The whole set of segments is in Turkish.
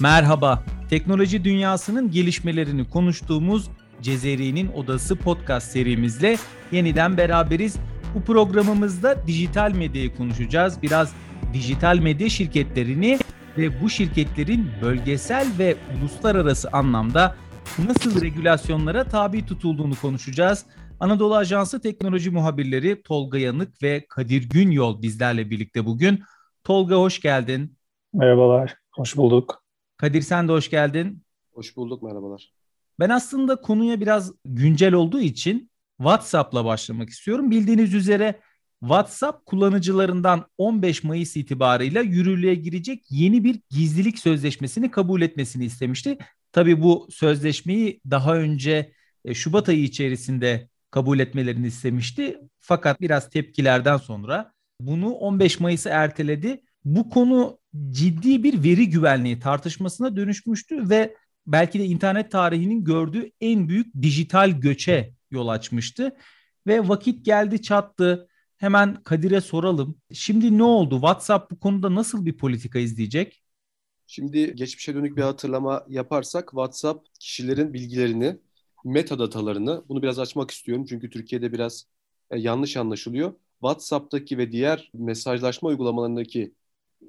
Merhaba, teknoloji dünyasının gelişmelerini konuştuğumuz Cezeri'nin Odası podcast serimizle yeniden beraberiz. Bu programımızda dijital medyayı konuşacağız. Biraz dijital medya şirketlerini ve bu şirketlerin bölgesel ve uluslararası anlamda nasıl regülasyonlara tabi tutulduğunu konuşacağız. Anadolu Ajansı teknoloji muhabirleri Tolga Yanık ve Kadir Günyol bizlerle birlikte bugün. Tolga hoş geldin. Merhabalar, hoş bulduk. Kadir sen de hoş geldin. Hoş bulduk, merhabalar. Ben aslında konuya biraz güncel olduğu için WhatsApp'la başlamak istiyorum. Bildiğiniz üzere WhatsApp kullanıcılarından 15 Mayıs itibarıyla yürürlüğe girecek yeni bir gizlilik sözleşmesini kabul etmesini istemişti. Tabii bu sözleşmeyi daha önce e, Şubat ayı içerisinde kabul etmelerini istemişti. Fakat biraz tepkilerden sonra bunu 15 Mayıs'a erteledi. Bu konu ciddi bir veri güvenliği tartışmasına dönüşmüştü ve belki de internet tarihinin gördüğü en büyük dijital göçe yol açmıştı. Ve vakit geldi çattı. Hemen Kadir'e soralım. Şimdi ne oldu? WhatsApp bu konuda nasıl bir politika izleyecek? Şimdi geçmişe dönük bir hatırlama yaparsak WhatsApp kişilerin bilgilerini, metadatalarını bunu biraz açmak istiyorum. Çünkü Türkiye'de biraz e, yanlış anlaşılıyor. WhatsApp'taki ve diğer mesajlaşma uygulamalarındaki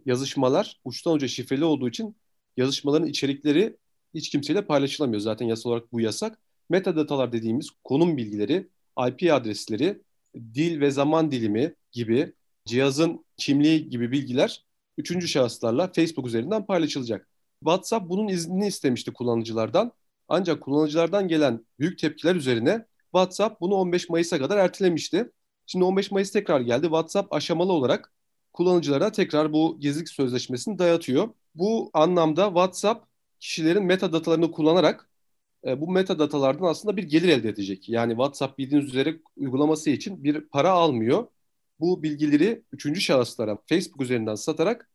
yazışmalar uçtan uca şifreli olduğu için yazışmaların içerikleri hiç kimseyle paylaşılamıyor. Zaten yasal olarak bu yasak. Metadatalar dediğimiz konum bilgileri, IP adresleri, dil ve zaman dilimi gibi cihazın kimliği gibi bilgiler üçüncü şahıslarla Facebook üzerinden paylaşılacak. WhatsApp bunun iznini istemişti kullanıcılardan. Ancak kullanıcılardan gelen büyük tepkiler üzerine WhatsApp bunu 15 Mayıs'a kadar ertelemişti. Şimdi 15 Mayıs tekrar geldi. WhatsApp aşamalı olarak kullanıcılara tekrar bu gizlilik sözleşmesini dayatıyor. Bu anlamda WhatsApp kişilerin metadatalarını kullanarak e, bu metadatalardan aslında bir gelir elde edecek. Yani WhatsApp bildiğiniz üzere uygulaması için bir para almıyor. Bu bilgileri üçüncü şahıslara Facebook üzerinden satarak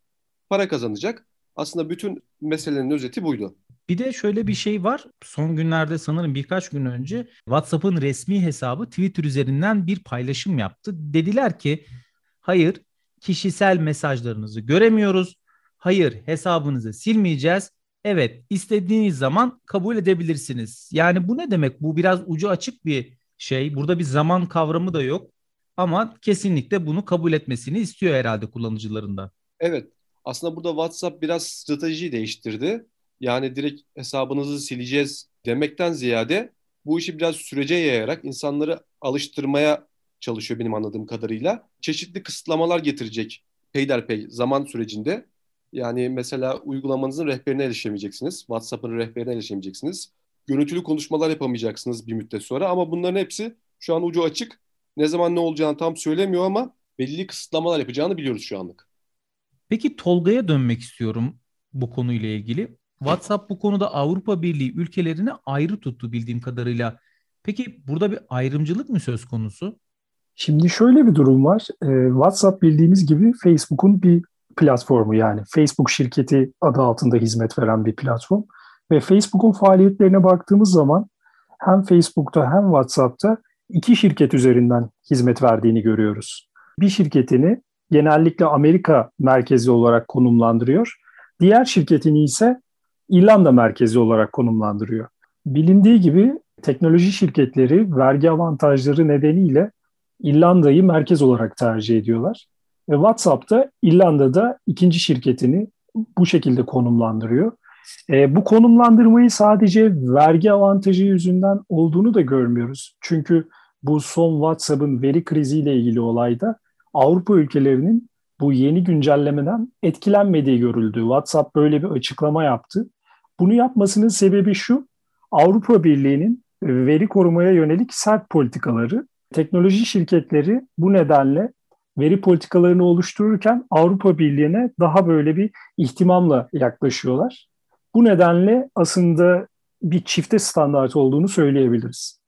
para kazanacak. Aslında bütün meselenin özeti buydu. Bir de şöyle bir şey var. Son günlerde sanırım birkaç gün önce WhatsApp'ın resmi hesabı Twitter üzerinden bir paylaşım yaptı. Dediler ki hayır kişisel mesajlarınızı göremiyoruz. Hayır hesabınızı silmeyeceğiz. Evet istediğiniz zaman kabul edebilirsiniz. Yani bu ne demek? Bu biraz ucu açık bir şey. Burada bir zaman kavramı da yok. Ama kesinlikle bunu kabul etmesini istiyor herhalde kullanıcılarında. Evet. Aslında burada WhatsApp biraz strateji değiştirdi. Yani direkt hesabınızı sileceğiz demekten ziyade bu işi biraz sürece yayarak insanları alıştırmaya çalışıyor benim anladığım kadarıyla. Çeşitli kısıtlamalar getirecek peyderpey zaman sürecinde. Yani mesela uygulamanızın rehberine erişemeyeceksiniz. WhatsApp'ın rehberine erişemeyeceksiniz. Görüntülü konuşmalar yapamayacaksınız bir müddet sonra ama bunların hepsi şu an ucu açık. Ne zaman ne olacağını tam söylemiyor ama belli kısıtlamalar yapacağını biliyoruz şu anlık. Peki Tolga'ya dönmek istiyorum bu konuyla ilgili. WhatsApp bu konuda Avrupa Birliği ülkelerini ayrı tuttu bildiğim kadarıyla. Peki burada bir ayrımcılık mı söz konusu? Şimdi şöyle bir durum var. Ee, WhatsApp bildiğimiz gibi Facebook'un bir platformu yani Facebook şirketi adı altında hizmet veren bir platform. Ve Facebook'un faaliyetlerine baktığımız zaman hem Facebook'ta hem WhatsApp'ta iki şirket üzerinden hizmet verdiğini görüyoruz. Bir şirketini genellikle Amerika merkezi olarak konumlandırıyor. Diğer şirketini ise İrlanda merkezi olarak konumlandırıyor. Bilindiği gibi teknoloji şirketleri vergi avantajları nedeniyle İrlanda'yı merkez olarak tercih ediyorlar. Ve WhatsApp da İrlanda'da ikinci şirketini bu şekilde konumlandırıyor. E, bu konumlandırmayı sadece vergi avantajı yüzünden olduğunu da görmüyoruz. Çünkü bu son WhatsApp'ın veri kriziyle ilgili olayda Avrupa ülkelerinin bu yeni güncellemeden etkilenmediği görüldü. WhatsApp böyle bir açıklama yaptı. Bunu yapmasının sebebi şu, Avrupa Birliği'nin veri korumaya yönelik sert politikaları. Teknoloji şirketleri bu nedenle veri politikalarını oluştururken Avrupa Birliği'ne daha böyle bir ihtimamla yaklaşıyorlar. Bu nedenle aslında bir çifte standart olduğunu söyleyebiliriz.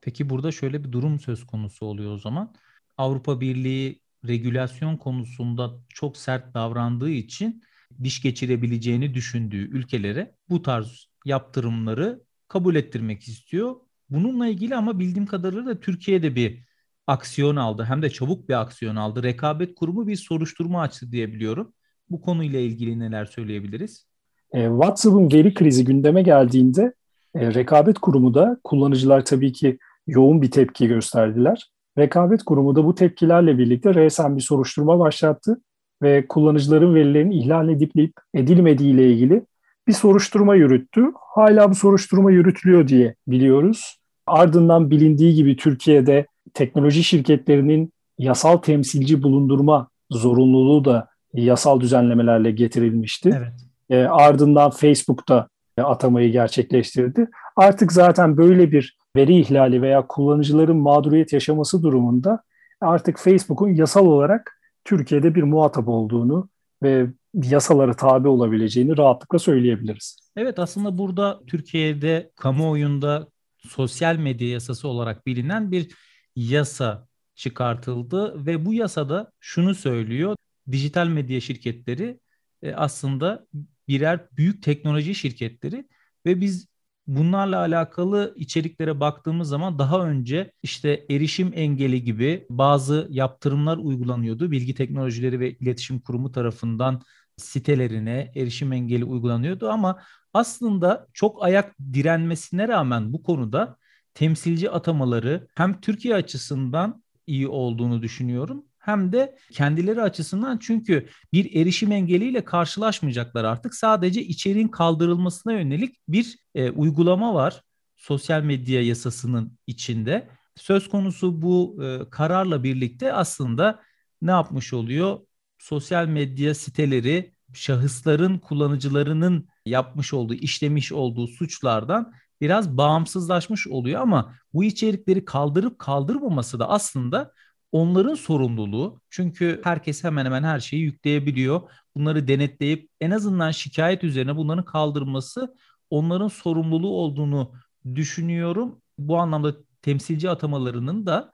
Peki burada şöyle bir durum söz konusu oluyor o zaman. Avrupa Birliği regülasyon konusunda çok sert davrandığı için diş geçirebileceğini düşündüğü ülkelere bu tarz yaptırımları kabul ettirmek istiyor. Bununla ilgili ama bildiğim kadarıyla da Türkiye'de bir aksiyon aldı. Hem de çabuk bir aksiyon aldı. Rekabet Kurumu bir soruşturma açtı diye biliyorum. Bu konuyla ilgili neler söyleyebiliriz? E, WhatsApp'ın veri krizi gündeme geldiğinde e, rekabet kurumu da kullanıcılar tabii ki yoğun bir tepki gösterdiler. Rekabet kurumu da bu tepkilerle birlikte resen bir soruşturma başlattı ve kullanıcıların verilerinin ihlal edilip edilmediği ile ilgili bir soruşturma yürüttü. Hala bu soruşturma yürütülüyor diye biliyoruz. Ardından bilindiği gibi Türkiye'de teknoloji şirketlerinin yasal temsilci bulundurma zorunluluğu da yasal düzenlemelerle getirilmişti. Evet. E, ardından Facebook'ta atamayı gerçekleştirdi. Artık zaten böyle bir veri ihlali veya kullanıcıların mağduriyet yaşaması durumunda artık Facebook'un yasal olarak Türkiye'de bir muhatap olduğunu ve yasalara tabi olabileceğini rahatlıkla söyleyebiliriz. Evet aslında burada Türkiye'de kamuoyunda sosyal medya yasası olarak bilinen bir yasa çıkartıldı ve bu yasada şunu söylüyor. Dijital medya şirketleri e, aslında birer büyük teknoloji şirketleri ve biz bunlarla alakalı içeriklere baktığımız zaman daha önce işte erişim engeli gibi bazı yaptırımlar uygulanıyordu. Bilgi Teknolojileri ve İletişim Kurumu tarafından sitelerine erişim engeli uygulanıyordu ama aslında çok ayak direnmesine rağmen bu konuda temsilci atamaları hem Türkiye açısından iyi olduğunu düşünüyorum hem de kendileri açısından çünkü bir erişim engeliyle karşılaşmayacaklar artık. Sadece içeriğin kaldırılmasına yönelik bir e, uygulama var sosyal medya yasasının içinde. Söz konusu bu e, kararla birlikte aslında ne yapmış oluyor? Sosyal medya siteleri şahısların kullanıcılarının yapmış olduğu, işlemiş olduğu suçlardan biraz bağımsızlaşmış oluyor ama bu içerikleri kaldırıp kaldırmaması da aslında onların sorumluluğu. Çünkü herkes hemen hemen her şeyi yükleyebiliyor. Bunları denetleyip en azından şikayet üzerine bunların kaldırılması onların sorumluluğu olduğunu düşünüyorum. Bu anlamda temsilci atamalarının da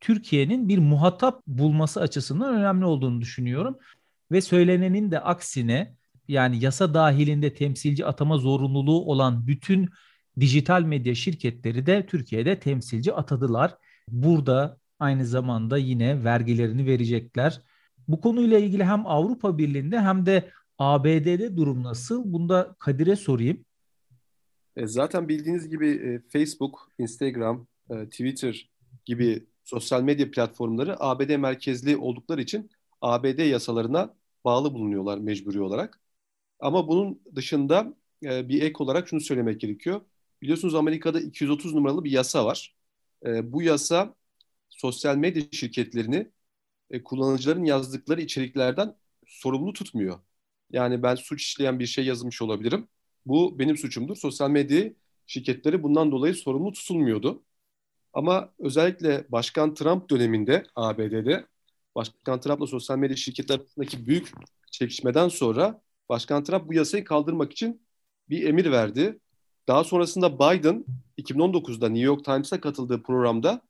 Türkiye'nin bir muhatap bulması açısından önemli olduğunu düşünüyorum. Ve söylenenin de aksine yani yasa dahilinde temsilci atama zorunluluğu olan bütün dijital medya şirketleri de Türkiye'de temsilci atadılar. Burada aynı zamanda yine vergilerini verecekler. Bu konuyla ilgili hem Avrupa Birliği'nde hem de ABD'de durum nasıl? Bunda Kadir'e sorayım. E, zaten bildiğiniz gibi e, Facebook, Instagram, e, Twitter gibi sosyal medya platformları ABD merkezli oldukları için ABD yasalarına bağlı bulunuyorlar mecburi olarak. Ama bunun dışında bir ek olarak şunu söylemek gerekiyor. Biliyorsunuz Amerika'da 230 numaralı bir yasa var. Bu yasa sosyal medya şirketlerini e, kullanıcıların yazdıkları içeriklerden sorumlu tutmuyor. Yani ben suç işleyen bir şey yazmış olabilirim. Bu benim suçumdur. Sosyal medya şirketleri bundan dolayı sorumlu tutulmuyordu. Ama özellikle Başkan Trump döneminde ABD'de Başkan Trump'la sosyal medya şirketleri arasındaki büyük çekişmeden sonra Başkan Trump bu yasayı kaldırmak için bir emir verdi. Daha sonrasında Biden 2019'da New York Times'a katıldığı programda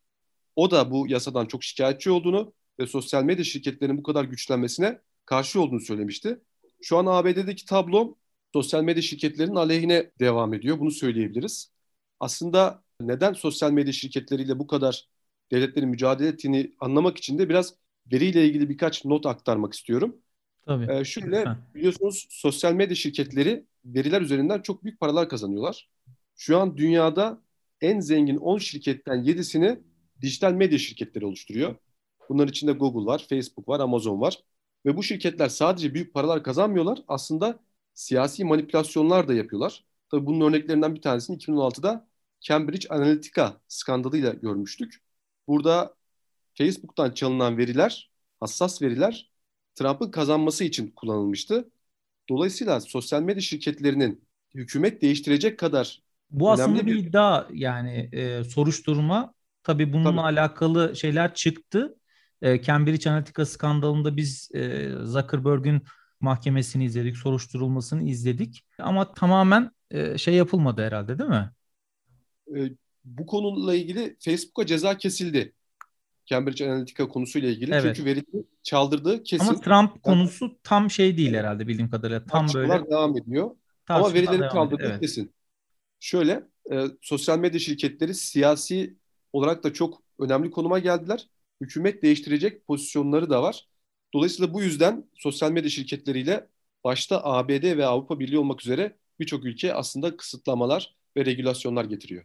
o da bu yasadan çok şikayetçi olduğunu ve sosyal medya şirketlerinin bu kadar güçlenmesine karşı olduğunu söylemişti. Şu an ABD'deki tablo sosyal medya şirketlerinin aleyhine devam ediyor. Bunu söyleyebiliriz. Aslında neden sosyal medya şirketleriyle bu kadar devletlerin mücadele ettiğini anlamak için de biraz veriyle ilgili birkaç not aktarmak istiyorum. Tabii. Ee, şöyle biliyorsunuz sosyal medya şirketleri veriler üzerinden çok büyük paralar kazanıyorlar. Şu an dünyada en zengin 10 şirketten 7'sini dijital medya şirketleri oluşturuyor. Bunların içinde Google var, Facebook var, Amazon var. Ve bu şirketler sadece büyük paralar kazanmıyorlar. Aslında siyasi manipülasyonlar da yapıyorlar. Tabii bunun örneklerinden bir tanesini 2016'da Cambridge Analytica skandalıyla görmüştük. Burada Facebook'tan çalınan veriler, hassas veriler Trump'ın kazanması için kullanılmıştı. Dolayısıyla sosyal medya şirketlerinin hükümet değiştirecek kadar bu aslında bir iddia yani e, soruşturma Tabii bununla Tabii. alakalı şeyler çıktı. E, Cambridge Analytica skandalında biz e, Zuckerberg'ün mahkemesini izledik, soruşturulmasını izledik. Ama tamamen e, şey yapılmadı herhalde değil mi? E, bu konuyla ilgili Facebook'a ceza kesildi. Cambridge Analytica konusuyla ilgili. Evet. Çünkü verileri çaldırdığı kesin. Ama Trump konusu tam şey değil herhalde bildiğim kadarıyla. Tam böyle devam ediyor. Ama verileri çaldırdığı evet. kesin. Şöyle, e, sosyal medya şirketleri siyasi olarak da çok önemli konuma geldiler. Hükümet değiştirecek pozisyonları da var. Dolayısıyla bu yüzden sosyal medya şirketleriyle başta ABD ve Avrupa Birliği olmak üzere birçok ülke aslında kısıtlamalar ve regülasyonlar getiriyor.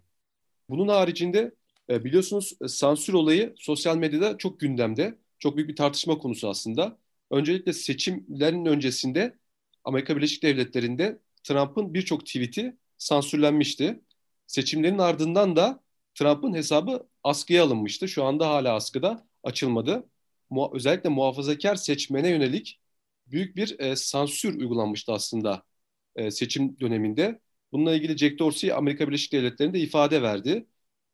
Bunun haricinde e, biliyorsunuz e, sansür olayı sosyal medyada çok gündemde. Çok büyük bir tartışma konusu aslında. Öncelikle seçimlerin öncesinde Amerika Birleşik Devletleri'nde Trump'ın birçok tweet'i sansürlenmişti. Seçimlerin ardından da Trump'ın hesabı askıya alınmıştı. Şu anda hala askıda açılmadı. Mu- özellikle muhafazakar seçmene yönelik büyük bir e, sansür uygulanmıştı aslında e, seçim döneminde. Bununla ilgili Jack Dorsey Amerika Birleşik Devletleri'nde ifade verdi.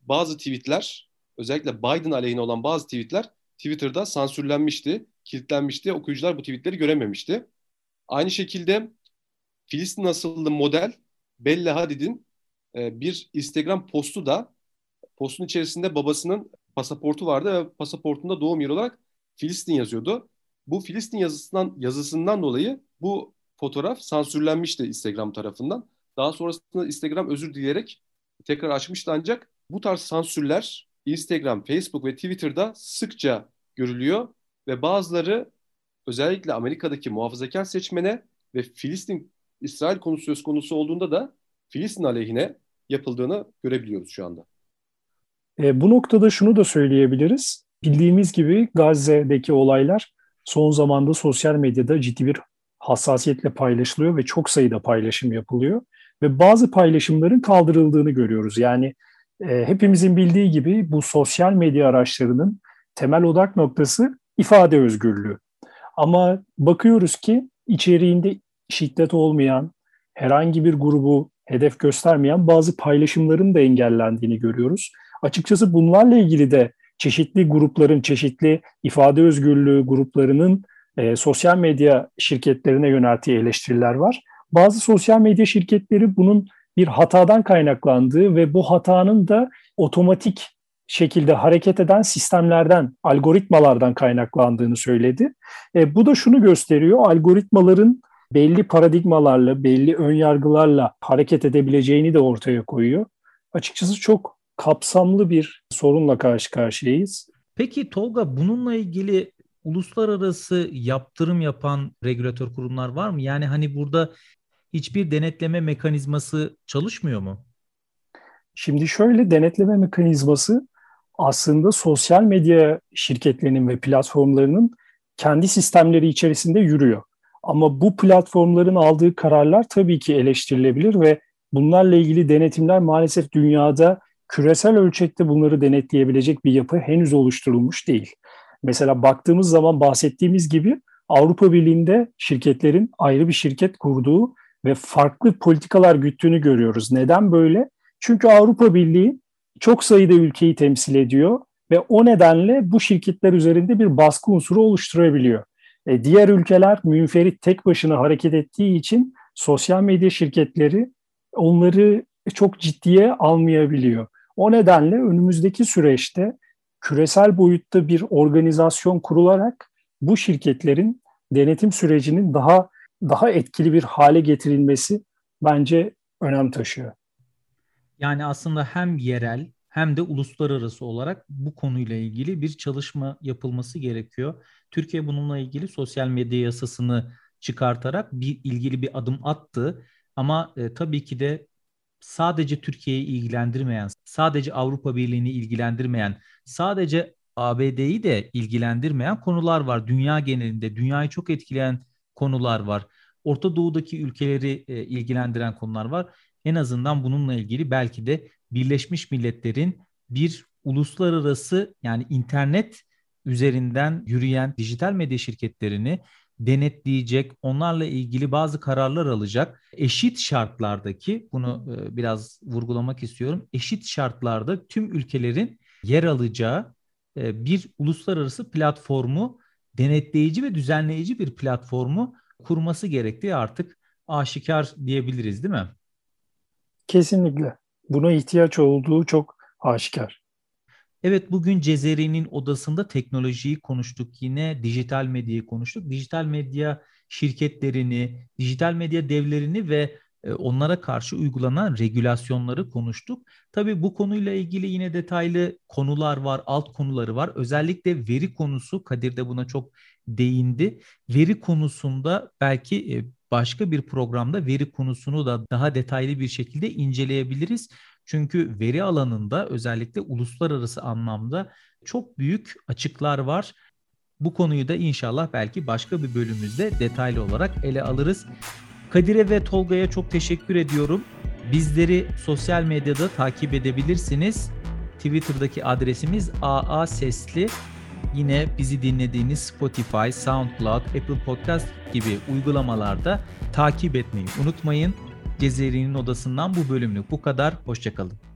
Bazı tweetler özellikle Biden aleyhine olan bazı tweetler Twitter'da sansürlenmişti, kilitlenmişti. Okuyucular bu tweetleri görememişti. Aynı şekilde Filistin asıllı model Bella Hadid'in e, bir Instagram postu da postun içerisinde babasının pasaportu vardı ve pasaportunda doğum yeri olarak Filistin yazıyordu. Bu Filistin yazısından yazısından dolayı bu fotoğraf sansürlenmişti Instagram tarafından. Daha sonrasında Instagram özür dileyerek tekrar açmıştı ancak bu tarz sansürler Instagram, Facebook ve Twitter'da sıkça görülüyor ve bazıları özellikle Amerika'daki muhafazakar seçmene ve Filistin İsrail konusu söz konusu olduğunda da Filistin aleyhine yapıldığını görebiliyoruz şu anda. E, bu noktada şunu da söyleyebiliriz. Bildiğimiz gibi Gazze'deki olaylar son zamanda sosyal medyada ciddi bir hassasiyetle paylaşılıyor ve çok sayıda paylaşım yapılıyor. Ve bazı paylaşımların kaldırıldığını görüyoruz. Yani hepimizin bildiği gibi bu sosyal medya araçlarının temel odak noktası ifade özgürlüğü. Ama bakıyoruz ki içeriğinde şiddet olmayan, herhangi bir grubu hedef göstermeyen bazı paylaşımların da engellendiğini görüyoruz. Açıkçası bunlarla ilgili de çeşitli grupların, çeşitli ifade özgürlüğü gruplarının e, sosyal medya şirketlerine yönelttiği eleştiriler var. Bazı sosyal medya şirketleri bunun bir hatadan kaynaklandığı ve bu hatanın da otomatik şekilde hareket eden sistemlerden, algoritmalardan kaynaklandığını söyledi. E, bu da şunu gösteriyor, algoritmaların belli paradigmalarla, belli önyargılarla hareket edebileceğini de ortaya koyuyor. Açıkçası çok kapsamlı bir sorunla karşı karşıyayız. Peki Tolga bununla ilgili uluslararası yaptırım yapan regülatör kurumlar var mı? Yani hani burada hiçbir denetleme mekanizması çalışmıyor mu? Şimdi şöyle denetleme mekanizması aslında sosyal medya şirketlerinin ve platformlarının kendi sistemleri içerisinde yürüyor. Ama bu platformların aldığı kararlar tabii ki eleştirilebilir ve bunlarla ilgili denetimler maalesef dünyada küresel ölçekte bunları denetleyebilecek bir yapı henüz oluşturulmuş değil. Mesela baktığımız zaman bahsettiğimiz gibi Avrupa Birliği'nde şirketlerin ayrı bir şirket kurduğu ve farklı politikalar güttüğünü görüyoruz. Neden böyle? Çünkü Avrupa Birliği çok sayıda ülkeyi temsil ediyor ve o nedenle bu şirketler üzerinde bir baskı unsuru oluşturabiliyor. E, diğer ülkeler münferit tek başına hareket ettiği için sosyal medya şirketleri onları çok ciddiye almayabiliyor. O nedenle önümüzdeki süreçte küresel boyutta bir organizasyon kurularak bu şirketlerin denetim sürecinin daha daha etkili bir hale getirilmesi bence önem taşıyor. Yani aslında hem yerel hem de uluslararası olarak bu konuyla ilgili bir çalışma yapılması gerekiyor. Türkiye bununla ilgili sosyal medya yasasını çıkartarak bir ilgili bir adım attı. Ama e, tabii ki de sadece Türkiye'yi ilgilendirmeyen, sadece Avrupa Birliği'ni ilgilendirmeyen, sadece ABD'yi de ilgilendirmeyen konular var. Dünya genelinde, dünyayı çok etkileyen konular var. Orta Doğu'daki ülkeleri e, ilgilendiren konular var. En azından bununla ilgili belki de Birleşmiş Milletler'in bir uluslararası yani internet üzerinden yürüyen dijital medya şirketlerini denetleyecek, onlarla ilgili bazı kararlar alacak. Eşit şartlardaki, bunu e, biraz vurgulamak istiyorum. Eşit şartlarda tüm ülkelerin yer alacağı e, bir uluslararası platformu, denetleyici ve düzenleyici bir platformu kurması gerektiği artık aşikar diyebiliriz değil mi? Kesinlikle. Buna ihtiyaç olduğu çok aşikar. Evet bugün Cezeri'nin odasında teknolojiyi konuştuk. Yine dijital medyayı konuştuk. Dijital medya şirketlerini, dijital medya devlerini ve onlara karşı uygulanan regülasyonları konuştuk. Tabii bu konuyla ilgili yine detaylı konular var, alt konuları var. Özellikle veri konusu Kadir de buna çok değindi. Veri konusunda belki başka bir programda veri konusunu da daha detaylı bir şekilde inceleyebiliriz. Çünkü veri alanında özellikle uluslararası anlamda çok büyük açıklar var. Bu konuyu da inşallah belki başka bir bölümümüzde detaylı olarak ele alırız. Kadir'e ve Tolga'ya çok teşekkür ediyorum. Bizleri sosyal medyada takip edebilirsiniz. Twitter'daki adresimiz AA Sesli. Yine bizi dinlediğiniz Spotify, SoundCloud, Apple Podcast gibi uygulamalarda takip etmeyi unutmayın. Cezeri'nin odasından bu bölümlük bu kadar. Hoşçakalın.